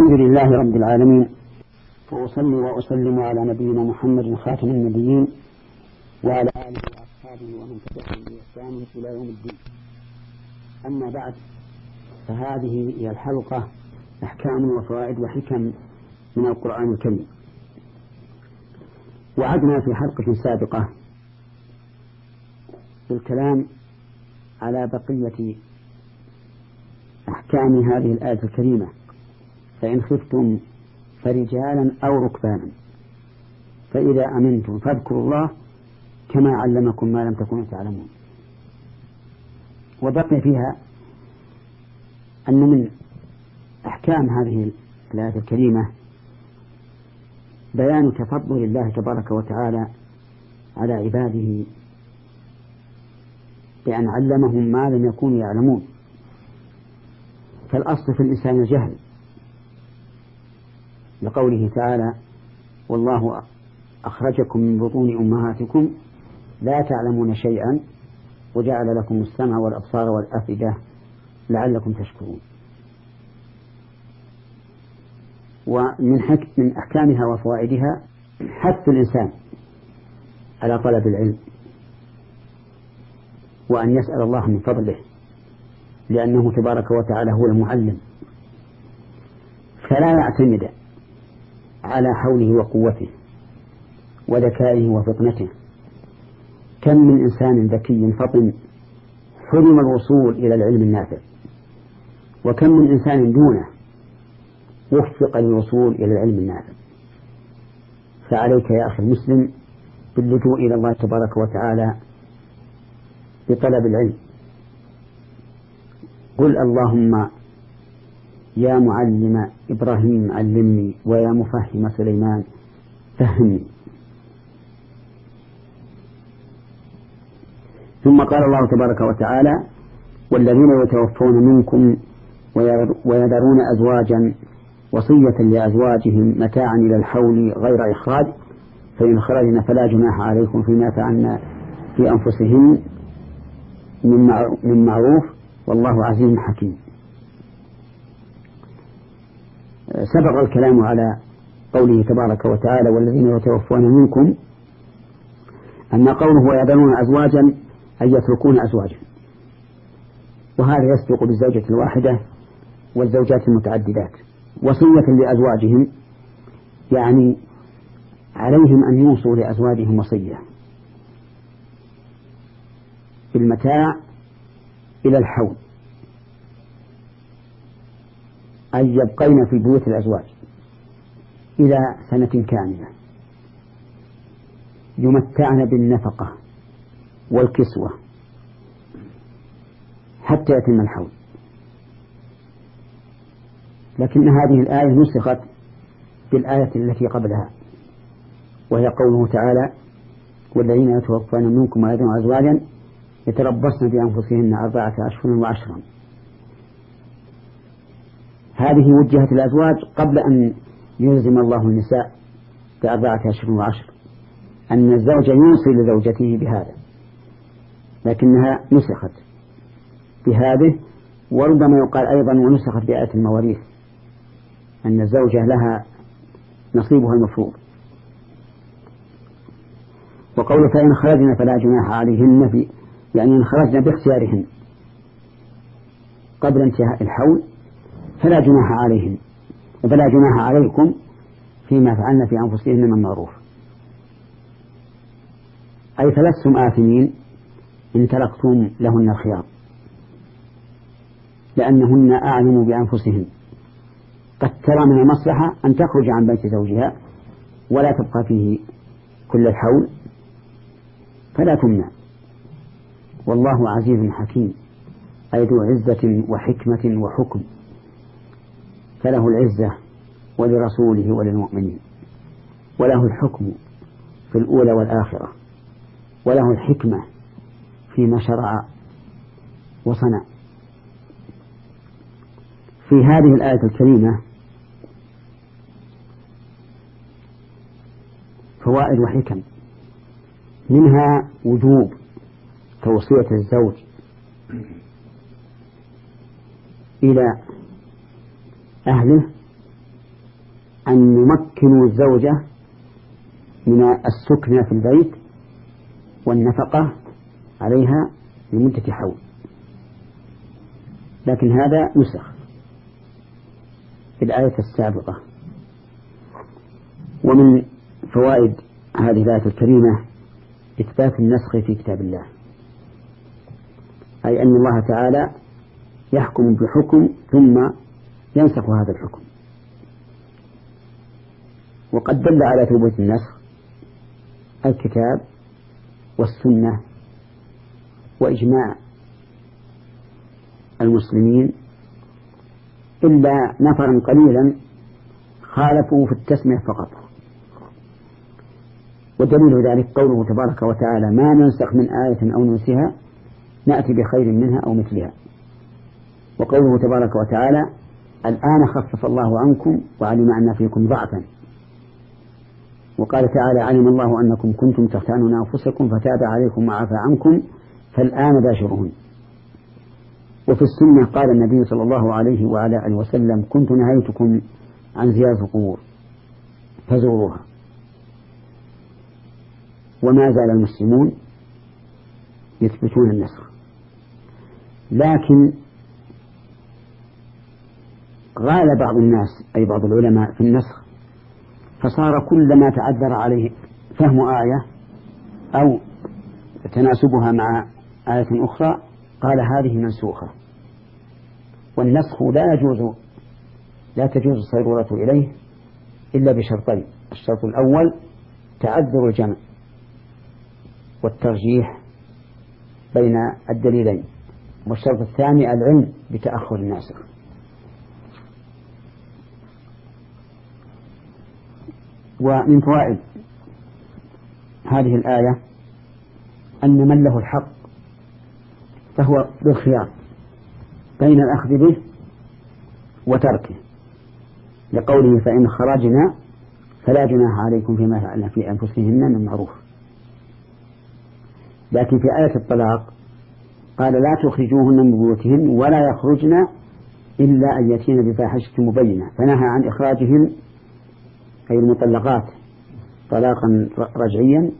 الحمد لله رب العالمين وأصلي وأسلم على نبينا محمد خاتم النبيين وعلى آله وأصحابه ومن تبعهم بإحسان إلى يوم الدين. أما بعد فهذه هي الحلقة أحكام وفوائد وحكم من القرآن الكريم. وعدنا في حلقة سابقة بالكلام على بقية أحكام هذه الآية الكريمة. فإن خفتم فرجالا أو ركبانا. فإذا أمنتم فاذكروا الله كما علمكم ما لم تكونوا تعلمون. وبقي فيها أن من أحكام هذه الآية الكريمة بيان تفضل الله تبارك وتعالى على عباده بأن علمهم ما لم يكونوا يعلمون. فالأصل في الإنسان الجهل لقوله تعالى والله أخرجكم من بطون أمهاتكم لا تعلمون شيئا وجعل لكم السمع والأبصار والأفئدة لعلكم تشكرون. ومن حك من أحكامها وفوائدها حث الإنسان على طلب العلم وأن يسأل الله من فضله لأنه تبارك وتعالى هو المعلم. فلا يعتمد على حوله وقوته وذكائه وفطنته. كم من إنسان ذكي فطن حرم الوصول إلى العلم النافع. وكم من إنسان دونه وفق للوصول إلى العلم النافع. فعليك يا أخي المسلم باللجوء إلى الله تبارك وتعالى بطلب العلم. قل اللهم يا معلم إبراهيم علمني ويا مفهم سليمان فهمني. ثم قال الله تبارك وتعالى والذين يتوفون منكم ويذرون أزواجا وصية لأزواجهم متاعا إلى الحول غير إخراج فإن خرجنا فلا جناح عليكم فيما فعلنا في أنفسهن من معروف والله عزيز حكيم. سبق الكلام على قوله تبارك وتعالى والذين يتوفون منكم أن قوله ويذرون أزواجا أن يتركون أزواجا. وهذا يصدق بالزوجة الواحدة والزوجات المتعددات. وصية لأزواجهم يعني عليهم أن يوصوا لأزواجهم وصية. بالمتاع إلى الحول. أن يبقين في بيوت الأزواج إلى سنة كاملة. يمتعن بالنفقة والكسوة حتى يتم الحول لكن هذه الآية نسخت بالآية التي قبلها وهي قوله تعالى والذين يتوفون منكم ويذرون أزواجا يتربصن بأنفسهن أربعة أشهر وعشرا هذه وجهت الأزواج قبل أن يلزم الله النساء بأربعة أشهر وعشر. أن الزوج يوصي لزوجته بهذا لكنها نسخت بهذه وربما يقال أيضا ونسخت بآية المواريث أن الزوجة لها نصيبها المفروض. وقول فإن خرجنا فلا جناح عليهن في يعني إن خرجنا باختيارهن قبل انتهاء الحول فلا جناح عليهن فلا جناح عليكم فيما فعلن في أنفسهن من معروف أي فلستم آثمين إن تركتم لهن الخيار لأنهن أعلم بأنفسهن. قد ترى من المصلحة أن تخرج عن بيت زوجها ولا تبقى فيه كل الحول فلا تمنع. والله عزيز حكيم أي ذو عزة وحكمة وحكم. فله العزة ولرسوله وللمؤمنين. وله الحكم في الأولى والآخرة. وله الحكمة فيما شرع وصنع. في هذه الآية الكريمة فوائد وحكم. منها وجوب توصية الزوج إلى أهله أن يمكنوا الزوجة من السكنى في البيت والنفقة عليها لمدة حول. لكن هذا نسخ في الآية السابقة. ومن فوائد هذه الآية الكريمة إثبات النسخ في كتاب الله. أي أن الله تعالى يحكم بحكم ثم ينسخ هذا الحكم. وقد دل على ثبوت النسخ الكتاب والسنة وإجماع المسلمين إلا نفرا قليلا خالفوا في التسمية فقط. ودليل ذلك قوله تبارك وتعالى ما ننسخ من آية أو ننسها نأتي بخير منها أو مثلها. وقوله تبارك وتعالى الآن خفف الله عنكم وعلم أن فيكم ضعفا. وقال تعالى علم الله أنكم كنتم تختانون أنفسكم فتاب عليكم وعفى عنكم فالآن باشرهن وفي السنة قال النبي صلى الله عليه وعلى آله وسلم كنت نهيتكم عن زيارة القبور فزوروها. وما زال المسلمون يثبتون النسخ. لكن غال بعض الناس أي بعض العلماء في النسخ فصار كلما تعذر عليه فهم آية أو تناسبها مع آية أخرى قال هذه منسوخة. والنسخ لا يجوز لا تجوز الصيرورة إليه إلا بشرطين الشرط الأول تعذر الجمع والترجيح بين الدليلين والشرط الثاني العلم بتأخر الناسخ. ومن فوائد هذه الآية أن من له الحق فهو بالخيار بين الأخذ به وتركه. لقوله فإن خرجنا فلا جناح عليكم فيما فعلنا في أنفسهن من معروف. لكن في آية الطلاق قال لا تخرجوهن من بيوتهن ولا يخرجن إلا أن يأتين بفاحشة مبينة. فنهى عن إخراجهن أي المطلقات طلاقا رجعيا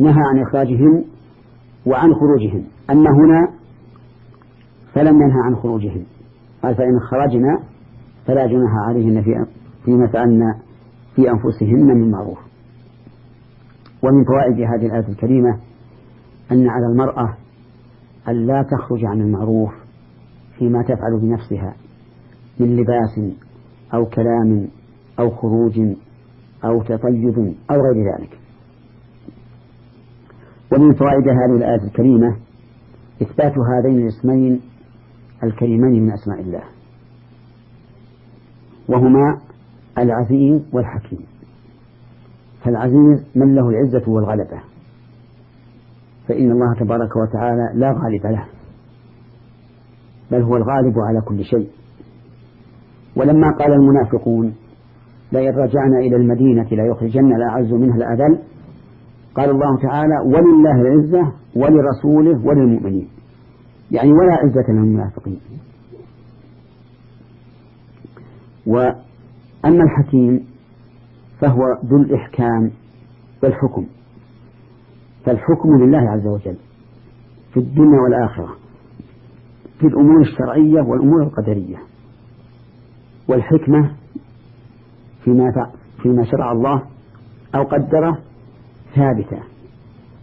نهى عن إخراجهن وعن خروجهن أما هنا فلم ينهى عن خروجهن قال فإن خرجنا فلا جناح عليهن في فيما فعلن في أنفسهن من معروف. ومن فوائد هذه الآية الكريمة أن على المرأة أن لا تخرج عن المعروف فيما تفعل بنفسها من لباس أو كلام أو خروج أو تطيب أو غير ذلك. ومن فوائد هذه الآية الكريمة إثبات هذين الاسمين الكريمين من أسماء الله وهما العزيز والحكيم. فالعزيز من له العزة والغلبة فإن الله تبارك وتعالى لا غالب له بل هو الغالب على كل شيء. ولما قال المنافقون لئن رجعنا إلى المدينة ليخرجن الأعز منها الأذل. قال الله تعالى ولله العزة ولرسوله وللمؤمنين. يعني ولا عزة للمنافقين وأما الحكيم فهو ذو الإحكام والحكم. فالحكم لله عز وجل في الدنيا والآخرة في الأمور الشرعية والأمور القدرية. والحكمة فيما فيما شرع الله أو قدره ثابتة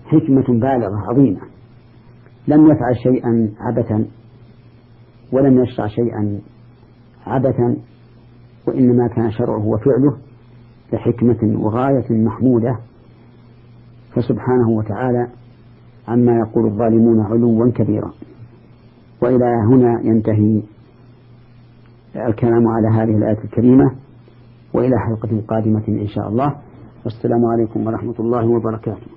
حكمة بالغة عظيمة. لم يفعل شيئا عبثا ولم يشرع شيئا عبثا وإنما كان شرعه وفعله لحكمة وغاية محمودة. فسبحانه وتعالى عما يقول الظالمون علوا كبيرا. وإلى هنا ينتهي الكلام على هذه الآية الكريمة. وإلى حلقة قادمة إن شاء الله. والسلام عليكم ورحمة الله وبركاته.